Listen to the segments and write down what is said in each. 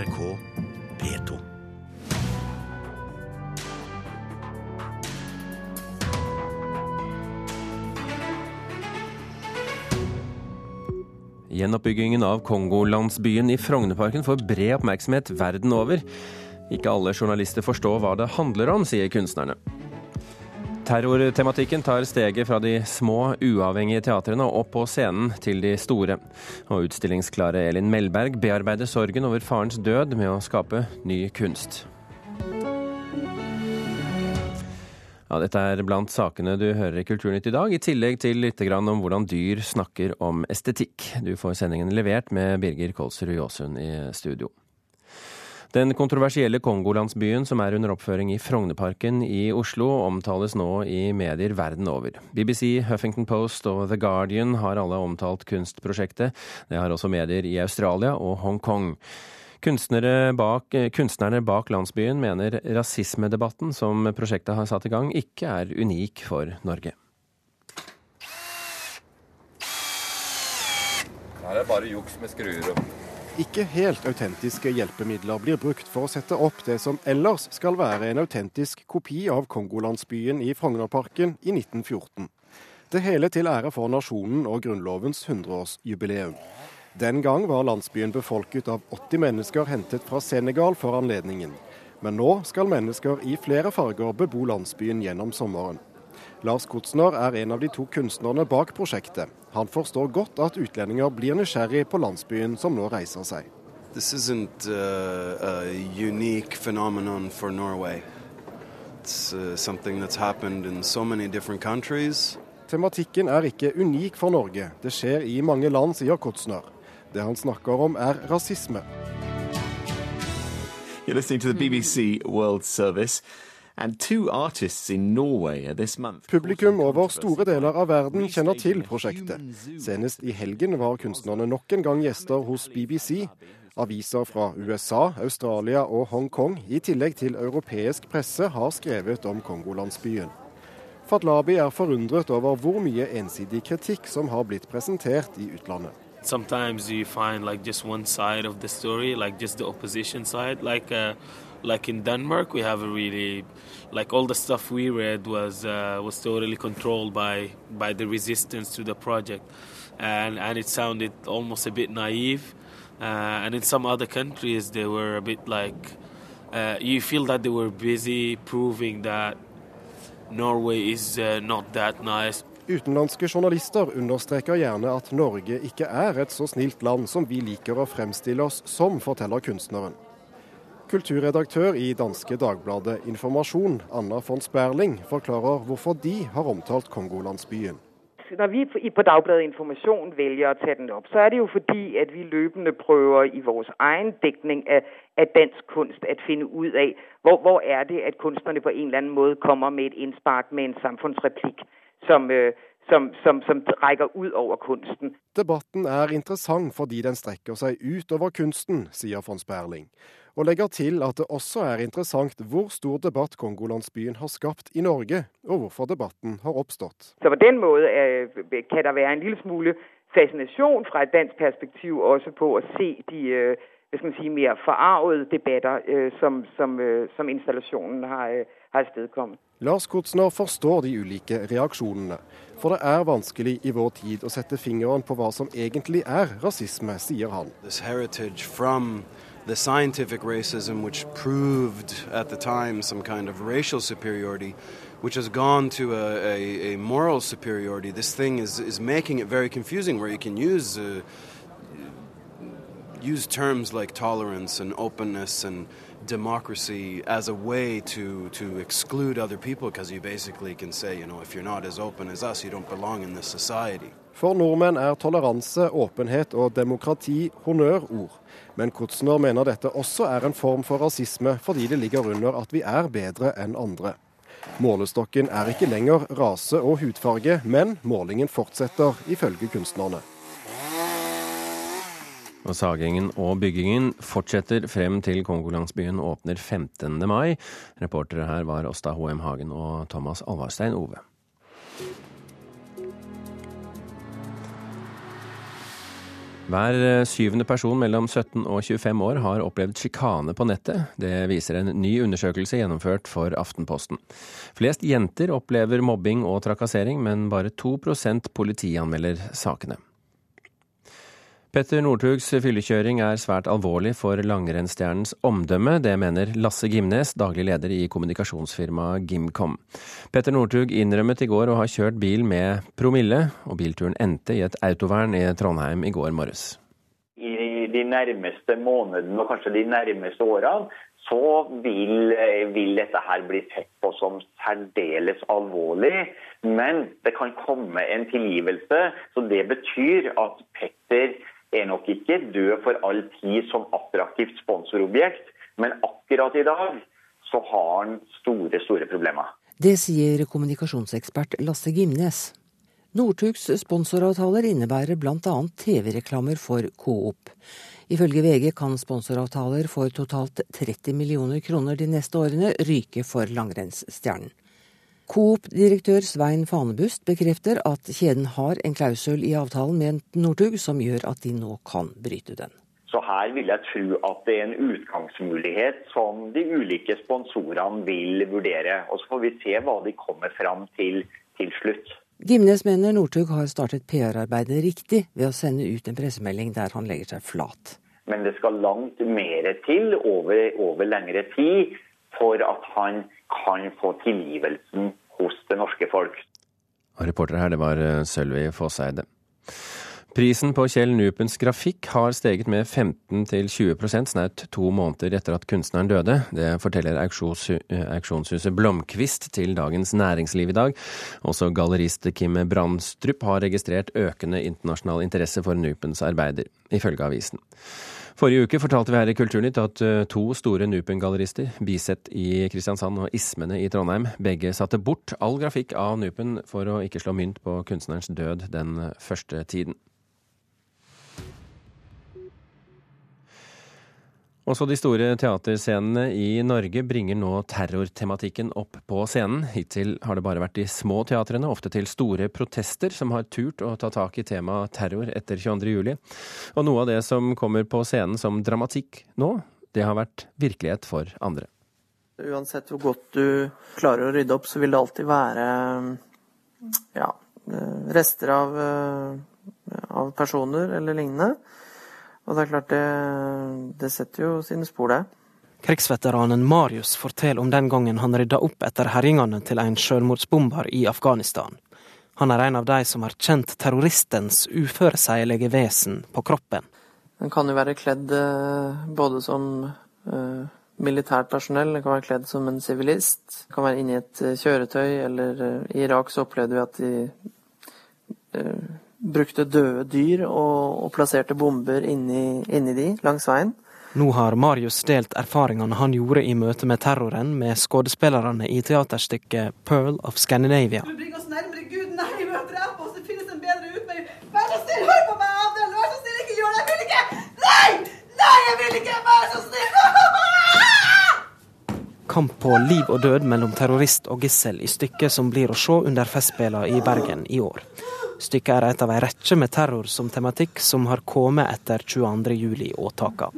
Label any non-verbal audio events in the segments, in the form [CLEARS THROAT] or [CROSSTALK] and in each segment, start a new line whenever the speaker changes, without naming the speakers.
NRK P2.
Gjenoppbyggingen av Kongolandsbyen i Frognerparken får bred oppmerksomhet verden over. Ikke alle journalister forstår hva det handler om, sier kunstnerne. Terrortematikken tar steget fra de små, uavhengige teatrene opp på scenen til de store. Og utstillingsklare Elin Melberg bearbeider sorgen over farens død med å skape ny kunst. Ja, dette er blant sakene du hører i Kulturnytt i dag, i tillegg til litt om hvordan dyr snakker om estetikk. Du får sendingen levert med Birger Kolsrud Jåsund i studio. Den kontroversielle Kongolandsbyen som er under oppføring i Frognerparken i Oslo, omtales nå i medier verden over. BBC, Huffington Post og The Guardian har alle omtalt kunstprosjektet. Det har også medier i Australia og Hongkong. Bak, kunstnerne bak landsbyen mener rasismedebatten som prosjektet har satt i gang, ikke er unik for Norge.
Her er det bare juks med skruer opp.
Ikke helt autentiske hjelpemidler blir brukt for å sette opp det som ellers skal være en autentisk kopi av Kongolandsbyen i Frognerparken i 1914. Det hele til ære for nasjonen og Grunnlovens 100-årsjubileum. Den gang var landsbyen befolket av 80 mennesker hentet fra Senegal for anledningen. Men nå skal mennesker i flere farger bebo landsbyen gjennom sommeren. Lars Kotsner er en av de to kunstnerne bak prosjektet. Han forstår godt at utlendinger blir nysgjerrig på landsbyen som nå reiser seg.
This isn't uh, a unique phenomenon for Norway. It's uh, something that's happened in so many different countries.
Tematikken er ikke unik for Norge. Det skjer i mange land, sier Kotsner. Det han snakker om, er rasisme. Publikum over store deler av verden kjenner til prosjektet. Senest i helgen var kunstnerne nok en gang gjester hos BBC. Aviser fra USA, Australia og Hongkong, i tillegg til europeisk presse, har skrevet om Kongolandsbyen. Fatlabi er forundret over hvor mye ensidig kritikk som har blitt presentert i utlandet.
sometimes you find like just one side of the story, like just the opposition side. Like uh, like in Denmark, we have a really like all the stuff we read was uh, was totally controlled by by the resistance to the project, and and it sounded almost a bit naive. Uh, and in some other countries, they were a bit like uh, you feel that they were busy proving that Norway is uh, not that nice
Utenlandske journalister understreker gjerne at Norge ikke er et så snilt land som vi liker å fremstille oss som, forteller kunstneren. Kulturredaktør i danske Dagbladet Informasjon, Anna von Sperling, forklarer hvorfor de har omtalt Kongolandsbyen.
Når vi på Dagbladet Informasjon velger å ta den opp, så er det jo fordi at vi løpende prøver i vår egen dekning av, av dansk kunst å finne ut av hvor, hvor er det at kunstnerne på en eller annen måte kommer med et innspark med en samfunnsreplikk som, øh, som, som, som rekker ut over kunsten.
Debatten er interessant fordi den strekker seg ut over kunsten, sier von Sperling. Og legger til at det også er interessant hvor stor debatt Kongolandsbyen har skapt i Norge, og hvorfor debatten har oppstått.
Så på den måten kan det være en lille smule fascinasjon fra et dansk perspektiv også på å se de øh, si, mer forarvede debatter øh, som, som, som installasjonen har, har.
Lars Kotsner forstår de ulike reaksjonene. For det er vanskelig i vår tid å sette fingeren på hva som egentlig er rasisme, sier han.
The scientific racism, which proved at the time some kind of racial superiority, which has gone to a, a, a moral superiority. This thing is, is making it very confusing where you can use, uh, use terms like tolerance and openness and democracy as a way to, to exclude other people because you basically can say, you know, if you're not as open as us, you don't belong in this society.
For nordmenn er toleranse, åpenhet og demokrati honnørord. Men Kutzner mener dette også er en form for rasisme, fordi det ligger under at vi er bedre enn andre. Målestokken er ikke lenger rase og hudfarge, men målingen fortsetter, ifølge kunstnerne.
Og Sagingen og byggingen fortsetter frem til Kongolandsbyen åpner 15. mai. Reportere her var Åsta H.M. Hagen og Thomas Alvarstein Ove. Hver eh, syvende person mellom 17 og 25 år har opplevd sjikane på nettet. Det viser en ny undersøkelse gjennomført for Aftenposten. Flest jenter opplever mobbing og trakassering, men bare 2% politianmelder sakene. Petter Northugs fyllekjøring er svært alvorlig for langrennsstjernens omdømme. Det mener Lasse Gimnes, daglig leder i kommunikasjonsfirmaet Gimcom. Petter Northug innrømmet i går å ha kjørt bil med promille, og bilturen endte i et autovern i Trondheim i går morges.
I de nærmeste månedene og kanskje de nærmeste årene så vil, vil, dette her bli sett på som særdeles alvorlig. Men det kan komme en tilgivelse. Så det betyr at Petter er nok ikke død for all tid som attraktivt sponsorobjekt, men akkurat i dag så har han store, store problemer.
Det sier kommunikasjonsekspert Lasse Gimnes. Northugs sponsoravtaler innebærer bl.a. TV-reklamer for Coop. Ifølge VG kan sponsoravtaler for totalt 30 millioner kroner de neste årene ryke for langrennsstjernen. Coop-direktør Svein Fanebust bekrefter at kjeden har en klausul i avtalen med Northug som gjør at de nå kan bryte den.
Så her vil jeg tro at det er en utgangsmulighet som de ulike sponsorene vil vurdere. Og så får vi se hva de kommer fram til til slutt.
Gimnes mener Northug har startet PR-arbeidet riktig ved å sende ut en pressemelding der han legger seg flat.
Men det skal langt mer til over, over lengre tid for at han kan få tilgivelsen hos det norske folk.
Og reporter her, det var eh, Sølvi Fåseide. Prisen på Kjell Nupens grafikk har steget med 15-20% snaut to måneder etter at kunstneren døde. Det forteller eh, auksjonshuset Blomkvist til Dagens Næringsliv i dag. Også gallerist Kim Brandstrup har registrert økende internasjonal interesse for Nupens arbeider, ifølge avisen. Forrige uke fortalte vi her i Kulturnytt at eh, to store Nupen-gallerister, Biset i Kristiansand og Ismene i Trondheim, begge satte bort all grafikk av Nupen for å ikke slå mynt på kunstnerens død den første tiden. Også de store teaterscenene i Norge bringer nå terrortematikken opp på scenen. Hittil har det bare vært de små teatrene, ofte til store protester, som har turt å ta tak i temaet terror etter 22.07. Og noe av det som kommer på scenen som dramatikk nå, det har vært virkelighet for andre.
Uansett hvor godt du klarer å rydde opp, så vil det alltid være ja, rester av, av personer eller lignende. Og det er klart, det, det setter jo sine spor, det.
Krigsveteranen Marius forteller om den gangen han rydda opp etter herjingene til en selvmordsbomber i Afghanistan. Han er en av de som har kjent terroristens uføreseilige vesen på kroppen.
Den kan jo være kledd eh, både som uh, militært personell, den kan være kledd som en sivilist. Den kan være inni et uh, kjøretøy, eller uh, i Irak så opplevde vi at de brukte døde dyr og, og plasserte bomber inni, inni de langs veien.
Nå har Marius delt erfaringene han gjorde i møte med terroren med skuespillerne i teaterstykket 'Pearl of Scandinavia'.
Du bringer oss nærmere Gud, nei, vi må drepe oss, det finnes en bedre utvei. Vær så snill, hør på meg, Adel! Vær så snill, ikke gjør det! Jeg vil ikke! Nei! Nei, jeg vil ikke! Vær så snill! [LAUGHS]
Kamp på liv og død mellom terrorist og gissel i stykket som blir å se under Festspillene i Bergen i år. Stykket er et av ei rekke med terror som tematikk som har kommet etter 22.07-åtaka.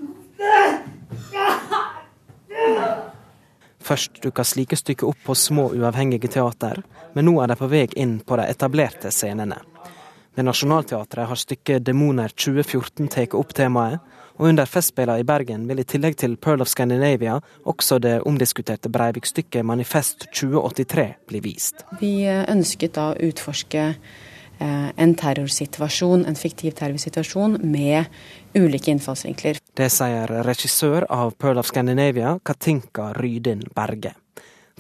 Først dukka slike stykker opp på små, uavhengige teater, men nå er de på vei inn på de etablerte scenene. Ved Nationaltheatret har stykket 'Demoner 2014' tatt opp temaet, og under Festspillene i Bergen vil i tillegg til 'Pearl of Scandinavia' også det omdiskuterte Breivik-stykket 'Manifest 2083' bli vist.
Vi ønsket da å utforske en terrorsituasjon, en fiktiv terrorsituasjon med ulike innfallsvinkler.
Det sier regissør av Pearl of Scandinavia, Katinka Rydin Berge.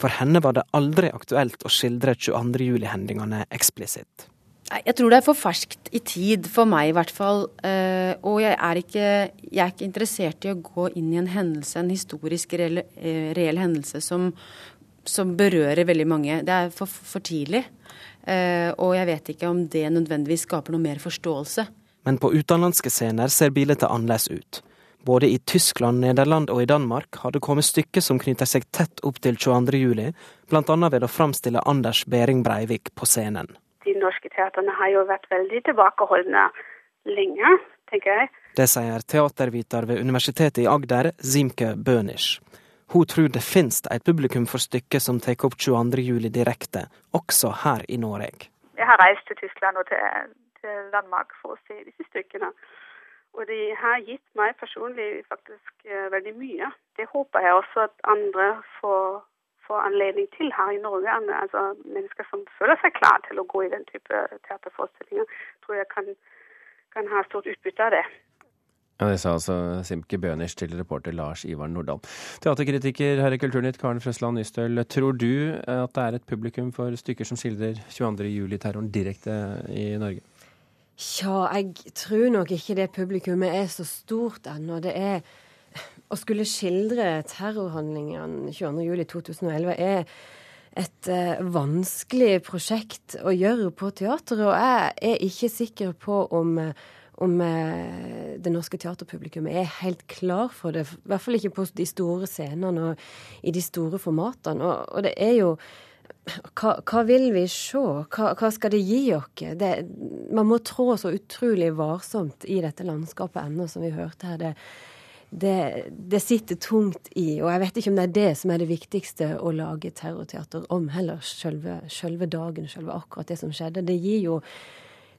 For henne var det aldri aktuelt å skildre 22.07-hendelsene eksplisitt.
Jeg tror det er for ferskt i tid, for meg i hvert fall. Eh, og jeg er ikke, jeg er ikke interessert i å gå inn i en hendelse, en historisk reell, eh, reell hendelse som, som berører veldig mange. Det er for, for tidlig. Eh, og jeg vet ikke om det nødvendigvis skaper noe mer forståelse.
Men på utenlandske scener ser bildet annerledes ut. Både i Tyskland, Nederland og i Danmark har det kommet stykker som knytter seg tett opp til 22. juli, bl.a. ved å framstille Anders Behring Breivik på scenen.
De norske teaterne har jo vært veldig tilbakeholdne lenge tenker jeg.
Det sier teaterviter ved Universitetet i Agder, Zimke Bønisch. Hun tror det finnes et publikum for stykket som tar opp 22. juli direkte, også her i Norge.
Jeg har reist til Tyskland og til, Danmark for å se disse stykkene. Og de har gitt meg personlig faktisk uh, veldig mye. Det håper jeg også at andre får, får anledning til her i Norge. Altså Mennesker som føler seg klar til å gå i den type teaterforestillinger, tror jeg kan, kan ha stort utbytte av det.
Ja, Det sa altså Simke Bønisch til reporter Lars Ivar Nordahl. Teaterkritiker her i Kulturnytt, Karen Frøsland Nystøl. Tror du at det er et publikum for stykker som skildrer 22.07-terroren direkte i Norge?
Tja, jeg tror nok ikke det publikummet er så stort ennå. Det er Å skulle skildre terrorhandlingene 22.07.2011 er et eh, vanskelig prosjekt å gjøre på teateret, og jeg er ikke sikker på om uh, om eh, det norske teaterpublikummet er helt klar for det. I hvert fall ikke på de store scenene og i de store formatene. Og, og det er jo hva, hva, vil vi se? Hva, hva skal det gi oss? Man må trå så utrolig varsomt i dette landskapet ennå, som vi hørte her. Det, det, det, sitter tungt i, og jeg vet ikke om det er det som er det viktigste å lage terrorteater om, heller selve, selve dagen, selve akkurat det som skjedde. Det gir jo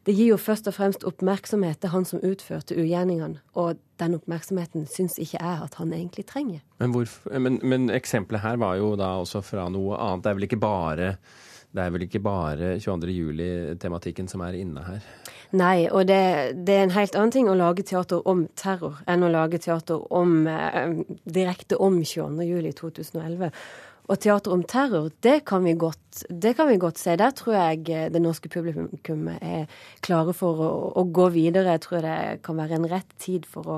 det gir jo først og fremst oppmerksomhet til han som utførte ugjerningene, og den oppmerksomheten syns ikke jeg at han egentlig trenger.
Men, men, men eksempelet her var jo da også fra noe annet. Det er vel ikke bare det er vel ikke bare 22. juli-tematikken som er inne her?
Nei, og det, det, er en helt annen ting å lage teater om terror enn å lage teater om, eh, direkte om 22. juli 2011. Og teater om terror, det kan, vi godt, det kan vi godt se. Der tror jeg eh, det norske publikummet er klare for å, å, gå videre. Jeg tror det kan være en rett tid for å,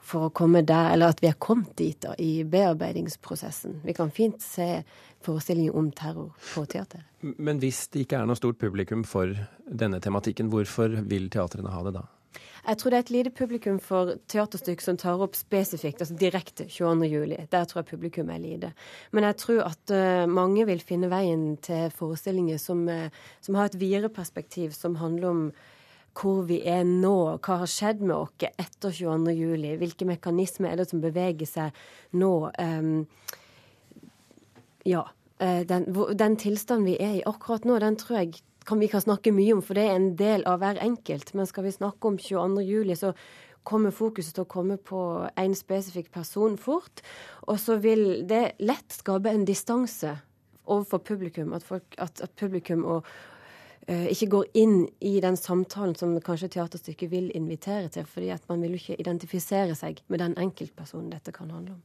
for å komme der, eller at vi er kommet dit da, i bearbeidingsprosessen. Vi kan fint se forestillinger om terror på teater.
Men hvis det ikke er noe stort publikum for denne tematikken, hvorfor vil teatrene ha det da?
Jeg tror det er et lite publikum for teaterstykk som tar opp spesifikt, altså direkte 22. juli. Der tror jeg publikum er lite. Men jeg tror at uh, mange vil finne veien til forestillinger som, uh, som har et videre perspektiv, som handler om hvor vi er nå, hva har skjedd med oss etter 22. juli, hvilke mekanismer er det som beveger seg nå. Um, ja. Uh, den, den tilstanden vi er i akkurat nå, den tror jeg kan vi kan snakke mye om, for det er en del av hver enkelt. Men skal vi snakke om 22. juli, så kommer fokuset til å komme på én spesifikk person fort. Og så vil det lett skape en distanse overfor publikum. At, folk, at, at publikum og, uh, ikke går inn i den samtalen som kanskje teaterstykket vil invitere til. fordi at man vil jo ikke identifisere seg med den enkeltpersonen dette kan handle om.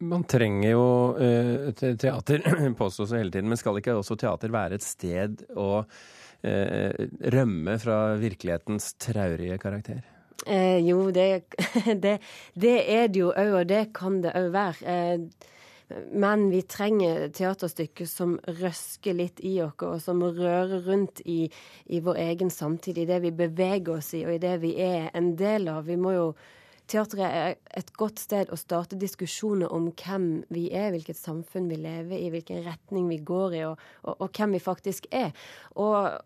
Man trenger jo uh, teater, [CLEARS THROAT] påstås hele tiden, men skal ikke også teater være et sted å uh, rømme fra virkelighetens traurige karakter?
Eh, jo, det, [LAUGHS] det, det, er det jo òg, og det kan det òg være. Eh, men vi trenger teaterstykker som røsker litt i oss, og som rører rundt i, i vår egen samtid, i det vi beveger oss i, og i det vi er en del av. Vi må jo Teatret er et godt sted å starte diskusjoner om hvem vi er, hvilket samfunn vi lever i, hvilken retning vi går i, og, og, og hvem vi faktisk er. Og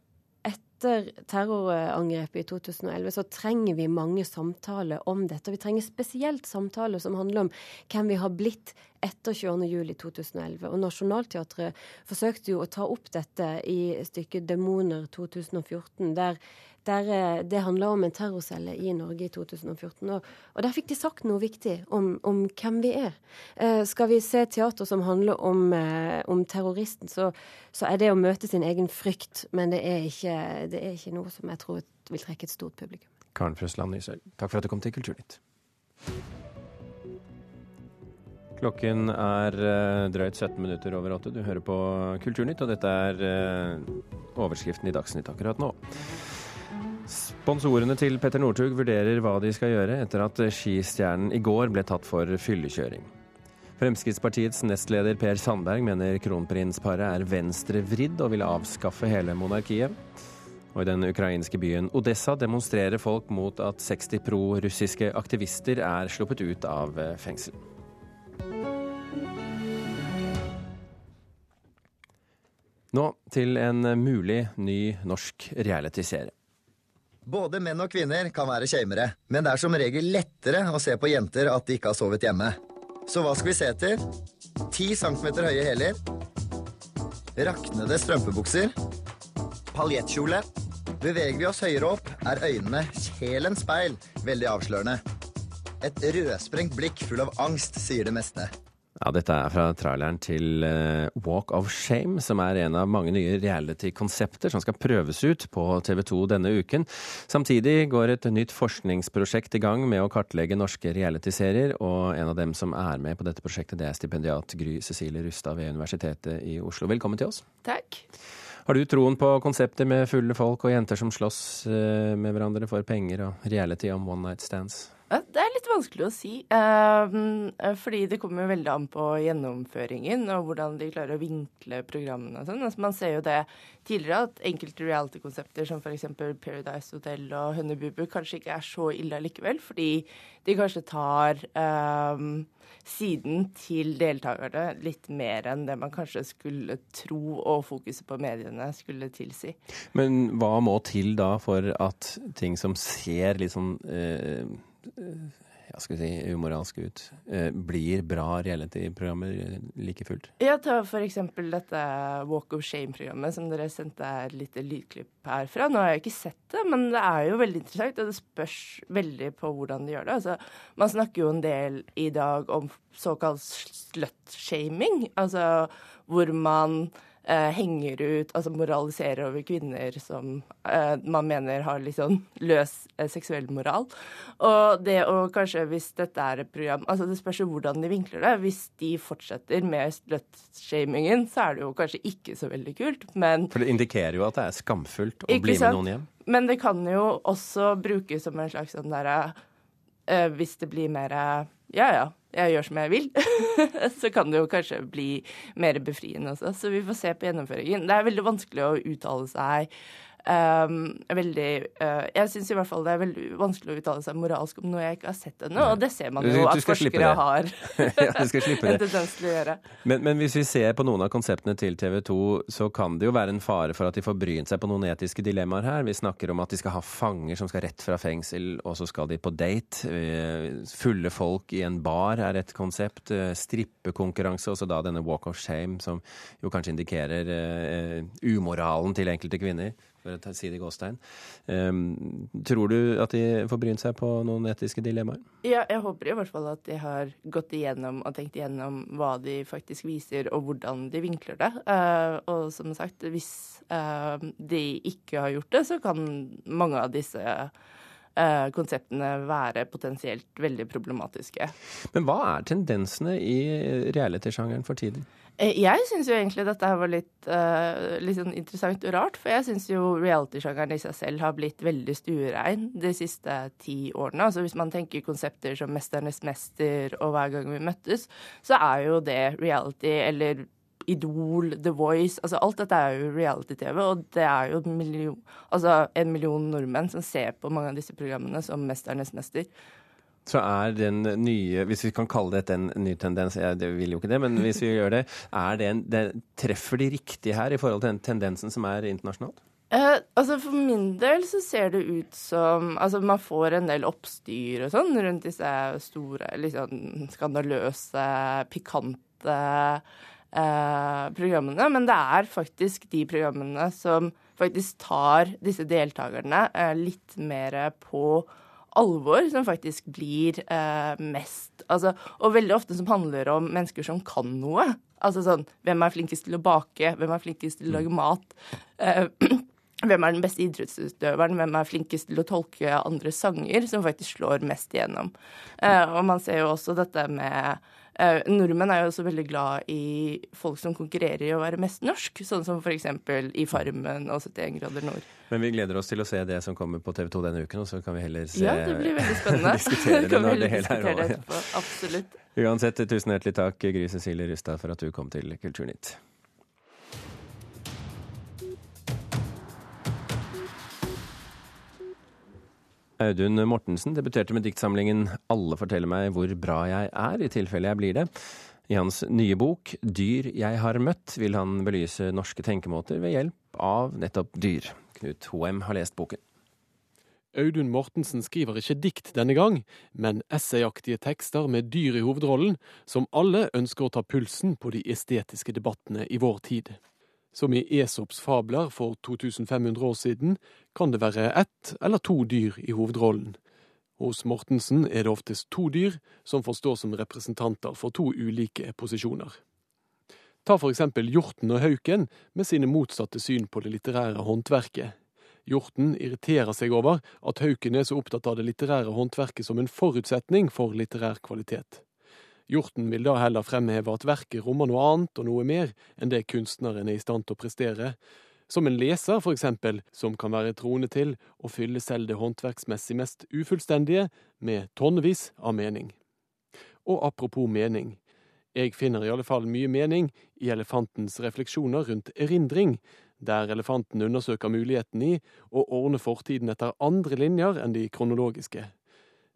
etter terrorangrepet i 2011 så trenger vi mange samtaler om dette. Vi trenger spesielt samtaler som handler om hvem vi har blitt etter 22.07.2011. Og Nationaltheatret forsøkte jo å ta opp dette i stykket 'Demoner 2014', der der eh, det handla om en terrorcelle i Norge i 2014. Og, og der fikk de sagt noe viktig om, om hvem vi er. Eh, skal vi se teater som handler om, eh, om terroristen, så, så, er det å møte sin egen frykt. Men det er ikke, det er ikke noe som jeg tror vil trekke et stort publikum.
Karen Frøsland Nysøl, takk for at du kom til Kulturnytt. Klokken er uh, drøyt 17 minutter over åtte. Du hører på Kulturnytt, og dette er uh, overskriften i Dagsnytt akkurat nå. Sponsorene til Petter Northug vurderer hva de skal gjøre etter at skistjernen i går ble tatt for fyllekjøring. Fremskrittspartiets nestleder Per Sandberg mener kronprinsparet er venstrevridd og vil avskaffe hele monarkiet. Og i den ukrainske byen Odessa demonstrerer folk mot at 60 pro-russiske aktivister er sluppet ut av fengsel. Nå til en mulig ny norsk realityserie.
Både menn og kvinner kan være shamere, men det er som regel lettere å se på jenter at de ikke har sovet hjemme. Så hva skal vi se etter? 10 cm høye hæler. Raknede strømpebukser. Paljettkjole. Beveger vi oss høyere opp, er øynene kjelens speil veldig avslørende. Et rødsprengt blikk full av angst sier det meste.
Ja, dette er fra traileren til uh, Walk of Shame, som er en av mange nye reality-konsepter som skal prøves ut på TV 2 denne uken. Samtidig går et nytt forskningsprosjekt i gang med å kartlegge norske reality-serier, og en av dem som er med på dette prosjektet, det er stipendiat Gry Cecilie Rustad ved Universitetet i Oslo. Velkommen til oss.
Takk.
Har du troen på konseptet med fulle folk og jenter som slåss uh, med hverandre for penger, og reality om one night stands?
Det er litt vanskelig å si. Ehm, fordi det kommer veldig an på gjennomføringen og hvordan de klarer å vinkle programmene og sånn. Altså, man ser jo det tidligere at enkelte reality-konsepter som f.eks. Paradise Hotel og Honeybubu kanskje ikke er så ille likevel, fordi de kanskje tar um, siden til deltakerne litt mer enn det man kanskje skulle tro og fokuset på mediene skulle tilsi.
Men hva må til da for at ting som ser litt sånn eh, ja, skal vi si, umoralsk ut, eh, blir bra reality-programmer like fullt?
Ja, ta for eksempel dette Walk of Shame-programmet som dere sendte et lite lydklipp herfra. Nå har jeg ikke sett det, men det er jo veldig interessant, og det spørs veldig på hvordan de gjør det. Altså, man snakker jo en del i dag om såkalt slut-shaming, altså hvor man eh, henger ut, altså moraliserer over kvinner som eh, man mener har litt sånn løs eh, seksuell moral. Og det å kanskje, hvis dette er et program altså Det spørs jo hvordan de vinkler det. Hvis de fortsetter med slutshamingen, så er det jo kanskje ikke så veldig kult, men
For det indikerer jo at det er skamfullt å bli med noen hjem?
Men det kan jo også brukes som en slags sånn derre uh, Hvis det blir mer Ja ja, jeg gjør som jeg vil, [LAUGHS] så kan det jo kanskje bli mer befriende også. Så vi får se på gjennomføringen. Det er veldig vanskelig å uttale seg Um, veldig uh, Jeg syns i hvert fall det er veldig vanskelig å uttale seg moralsk om noe jeg ikke har sett ennå, og det ser man jo at forskere har [LAUGHS]
ja, [LAUGHS] en
tendens til å gjøre.
Men, men, hvis vi ser på noen av konseptene til TV 2, så kan det jo være en fare for at de får brynt seg på noen etiske dilemmaer her. Vi snakker om at de skal ha fanger som skal rett fra fengsel, og så skal de på date. Eh, fulle folk i en bar er et konsept. Strippekonkurranse, strippekonkurranse, også da denne walk of shame, som jo kanskje indikerer uh, umoralen til enkelte kvinner for å si det i gåstegn. Um, tror du at de får brynt seg på noen etiske dilemmaer?
Ja, jeg håper i hvert fall at de har gått igjennom og tenkt igjennom hva de faktisk viser, og hvordan de vinkler det. Uh, og som sagt, hvis uh, de ikke har gjort det, så kan mange av disse uh, konseptene være potensielt veldig problematiske.
Men hva er tendensene i reality-sjangeren for tiden?
Eh, jeg syns jo egentlig dette her var litt, uh, litt sånn interessant og rart. For jeg syns jo reality-sjangeren i seg selv har blitt veldig stuerein de siste ti årene. Altså hvis man tenker konsepter som 'Mesternes mester' og 'Hver gang vi møttes', så er jo det reality eller Idol, The Voice altså Alt dette er jo reality-TV, og det er jo million, altså en million nordmenn som ser på mange av disse programmene som 'Mesternes mester'
så er den nye Hvis vi kan kalle dette en ny tendens, jeg vil jo ikke det, men hvis vi gjør det, det, en, det Treffer de riktig her i forhold til den tendensen som er internasjonalt?
Eh, altså For min del så ser det ut som Altså man får en del oppstyr og sånn rundt disse store, litt sånn skandaløse, pikante eh, programmene. Men det er faktisk de programmene som faktisk tar disse deltakerne eh, litt mer på alvor som faktisk blir eh, mest altså, Og veldig ofte som handler om mennesker som kan noe. Altså sånn Hvem er flinkest til å bake? Hvem er flinkest til å lage mat? Eh, [CLEARS THROAT] hvem er den beste idrettsutøveren? Hvem er flinkest til å tolke andre sanger? Som faktisk slår mest igjennom. Eh, og man ser jo også dette med Uh, nordmenn er jo også veldig glad i folk som konkurrerer i å være mest norsk, sånn som f.eks. i Farmen og 71 grader nord.
Men vi gleder oss til å se det som kommer på TV 2 denne uken, og så kan vi heller se
Ja, det blir veldig [LAUGHS] spennende.
diskutere det når det hele
er over. Absolutt.
Uansett, tusen hjertelig takk, Gry Cecilie Rustad, for at du kom til Kulturnytt. Audun Mortensen debuterte med diktsamlingen 'Alle forteller meg hvor bra jeg er', i tilfelle jeg blir det. I hans nye bok 'Dyr jeg har møtt' vil han belyse norske tenkemåter ved hjelp av nettopp dyr. Knut Hoem har lest boken.
Audun Mortensen skriver ikke dikt denne gang, men essayaktige tekster med dyr i hovedrollen, som alle ønsker å ta pulsen på de estetiske debattene i vår tid. Som i Esops fabler for 2500 år siden kan det være ett eller to dyr i hovedrollen. Hos Mortensen er det oftest to dyr som får stå som representanter for to ulike posisjoner. Ta for eksempel hjorten og hauken med sine motsatte syn på det litterære håndverket. Hjorten irriterer seg over at Hauken er så opptatt av det litterære håndverket som en forutsetning for litterær kvalitet. Hjorten vil da heller fremheve at verket rommer noe annet og noe mer enn det kunstneren er i stand til å prestere, som en leser, for eksempel, som kan være troende til å fylle selv det håndverksmessig mest ufullstendige med tonnevis av mening. Og apropos mening. Jeg finner i alle fall mye mening i elefantens refleksjoner rundt erindring, der elefanten undersøker muligheten i å ordne fortiden etter andre linjer enn de kronologiske.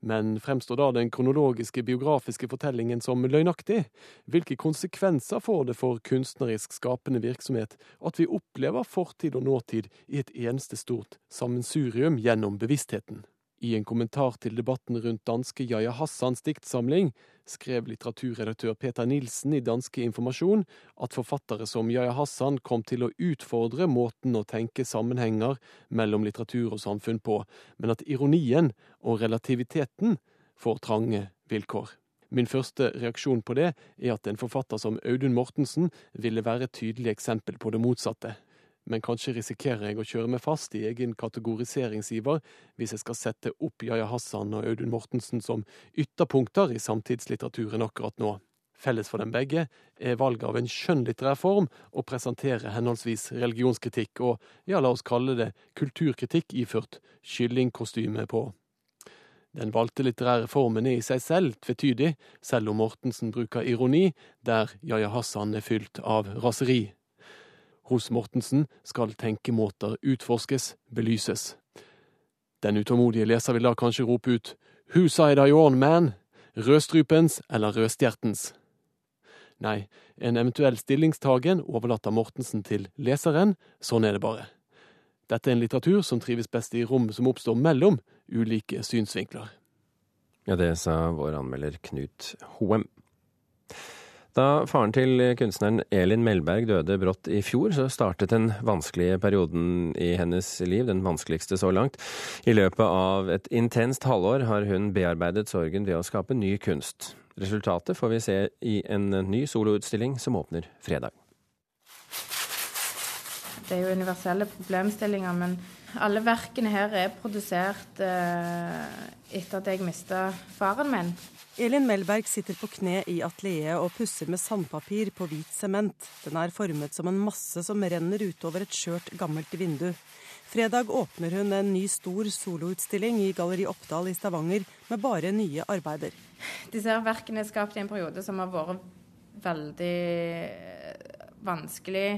Men fremstår da den kronologiske biografiske fortellingen som løgnaktig? Hvilke konsekvenser får det for kunstnerisk skapende virksomhet at vi opplever fortid og nåtid i et eneste stort sammensurium gjennom bevisstheten? I en kommentar til debatten rundt danske Yahya Hassans diktsamling skrev litteraturredaktør Peter Nilsen i Danske Informasjon at forfattere som Yahya Hassan kom til å utfordre måten å tenke sammenhenger mellom litteratur og samfunn på, men at ironien og relativiteten får trange vilkår. Min første reaksjon på det er at en forfatter som Audun Mortensen ville være et tydelig eksempel på det motsatte men kanskje risikerer jeg å kjøre meg fast i egen kategoriseringsiver hvis jeg skal sette opp Yahya Hassan og Audun Mortensen som ytterpunkter i samtidslitteraturen akkurat nå. Felles for dem begge er valget av en skjønnlitterær form å presentere henholdsvis religionskritikk og, ja, la oss kalle det kulturkritikk iført kyllingkostyme på. Den valgte litterære formen er i seg selv tvetydig, selv om Mortensen bruker ironi, der Yahya Hassan er fylt av raseri. Hos Mortensen skal tenkemåter utforskes, belyses. Den utålmodige leser vil da kanskje rope ut Who side are you on, man? Rødstrupens eller rødstjertens? Nei, en eventuell stillingstagen overlater Mortensen til leseren, sånn er det bare. Dette er en litteratur som trives best i rom som oppstår mellom ulike synsvinkler.
Ja, det sa vår anmelder Knut Hoem. Da faren til kunstneren Elin Melberg døde brått i fjor, så startet den vanskelige perioden i hennes liv, den vanskeligste så langt. I løpet av et intenst halvår har hun bearbeidet sorgen ved å skape ny kunst. Resultatet får vi se i en ny soloutstilling som åpner fredag.
Det er jo universelle problemstillinger, men alle verkene her er produsert eh, etter at jeg mista faren min.
Elin Melberg sitter på kne i atelieret og pusser med sandpapir på hvit sement. Den er formet som en masse som renner utover et skjørt, gammelt vindu. Fredag åpner hun en ny stor soloutstilling i Galleri Oppdal i Stavanger med bare nye arbeider.
Disse her verkene er skapt i en periode som har vært veldig vanskelig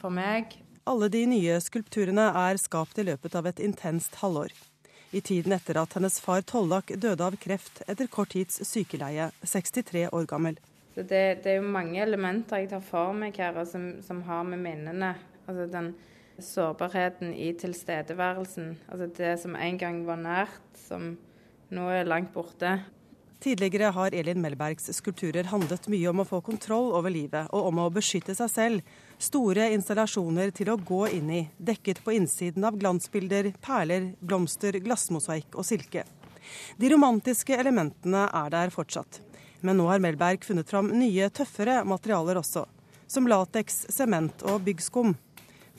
for meg.
Alle de nye skulpturene er skapt i løpet av et intenst halvår i tiden etter at hennes far Tollak døde av kreft etter kort tids sykeleie, 63 år gammel.
Det, det, er jo mange elementer jeg tar for meg her, som, som har med minnene Altså den sårbarheten i tilstedeværelsen. Altså det som en gang var nært, som nå er langt borte.
Tidligere har Elin Melbergs skulpturer handlet mye om å få kontroll over livet og om å beskytte seg selv. Store installasjoner til å gå inn i, dekket på innsiden av glansbilder, perler, blomster, glassmosaikk og silke. De romantiske elementene er der fortsatt. Men nå har Melberg funnet fram nye, tøffere materialer også. Som lateks, sement og byggskum.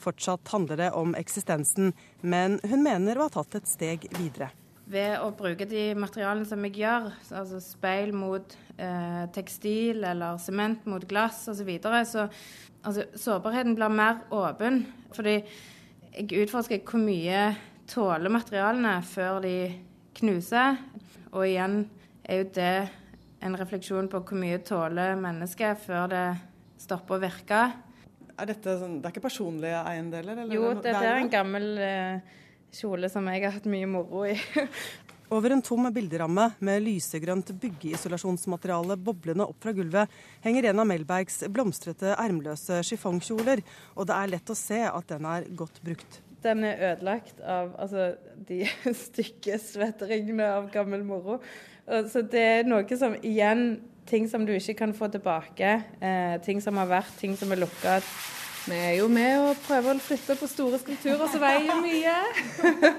Fortsatt handler det om eksistensen, men hun mener å ha tatt et steg videre
ved å bruke de materialene som jeg gjør, altså speil mot eh, tekstil eller sement mot glass osv., så, videre, så altså, sårbarheten blir mer åpen. Fordi jeg utforsker hvor mye tåler materialene før de knuser. Og igjen er jo det en refleksjon på hvor mye tåler mennesket før det stopper å virke.
Er dette sånn, det er ikke personlige eiendeler? Eller?
Jo, dette er en gammel eh, kjole som jeg har hatt mye moro i. [LAUGHS]
Over en tom bilderamme med lysegrønt byggeisolasjonsmateriale boblende opp fra gulvet, henger en av Melbergs blomstrete ermløse chiffongkjoler, og det er lett å se at den er godt brukt.
den er ødelagt av altså, de [LAUGHS] stygge svetteringene av gammel moro. Så det er noe som igjen Ting som du ikke kan få tilbake. Eh, ting som har vært, ting som er lukka. Vi er jo med og prøver å flytte på store skulpturer som veier mye.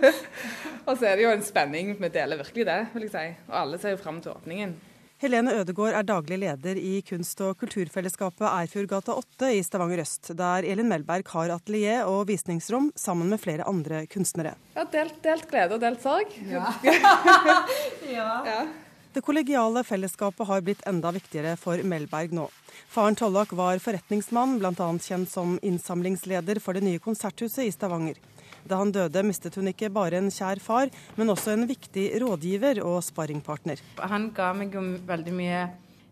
[LAUGHS]
og så er det jo en spenning. Vi deler virkelig det, vil jeg si. Og alle ser jo fram til åpningen.
Helene Ødegård er daglig leder i kunst- og kulturfellesskapet Eirfjordgata 8 i Stavanger øst, der Elin Melberg har atelier og visningsrom sammen med flere andre kunstnere.
Ja, delt, delt glede og delt sorg. Ja. [LAUGHS] [LAUGHS]
ja. ja. Det kollegiale fellesskapet har blitt enda viktigere for Melberg nå. Faren Tollak var forretningsmann, bl.a. kjent som innsamlingsleder for det nye konserthuset i Stavanger. Da han døde, mistet hun ikke bare en kjær far, men også en viktig rådgiver og sparringpartner.
Han ga meg jo veldig mye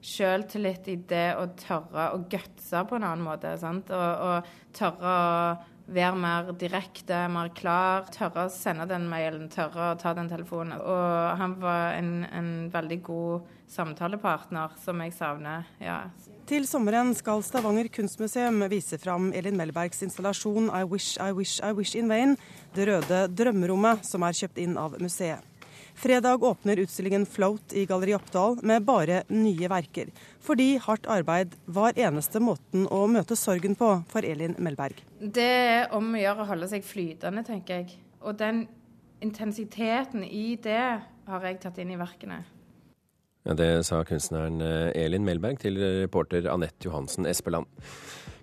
sjøltillit i det å tørre å gutse på en annen måte. Sant? Og, og tørre å være mer direkte, mer klar. Tørre å sende den mailen, tørre å ta den telefonen. Og han var en, en veldig god samtalepartner som jeg savner. ja.
Til sommeren skal Stavanger kunstmuseum vise fram Elin Melbergs installasjon I Wish, I Wish, I Wish in Vain, det røde drømmerommet som er kjøpt inn av museet. Fredag åpner utstillingen Float i Galleri Oppdal med bare nye verker. Fordi hardt arbeid var eneste måten å møte sorgen på for Elin Melberg.
Det er om å gjøre å holde seg flytende, tenker jeg. Og den intensiteten i det har jeg tatt inn i verkene.
Ja, Det sa kunstneren eh, Elin Melberg til reporter Anette Johansen Espeland.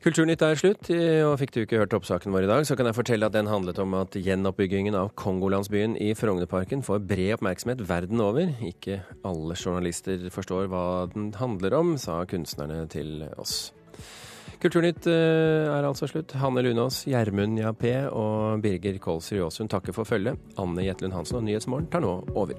Kulturnytt er slutt, og fikk du ikke hørt oppsaken vår i dag, så kan jeg fortelle at den handlet om at gjenoppbyggingen av Kongolandsbyen i Frognerparken får bred oppmerksomhet verden over. Ikke alle journalister forstår hva den handler om, sa kunstnerne til oss. Kulturnytt eh, er altså slutt. Hanne Lunås, Gjermund Jappé og Birger Kolsrud Jåsund takker for følget. Anne Jetlund Hansen og Nyhetsmorgen tar nå over.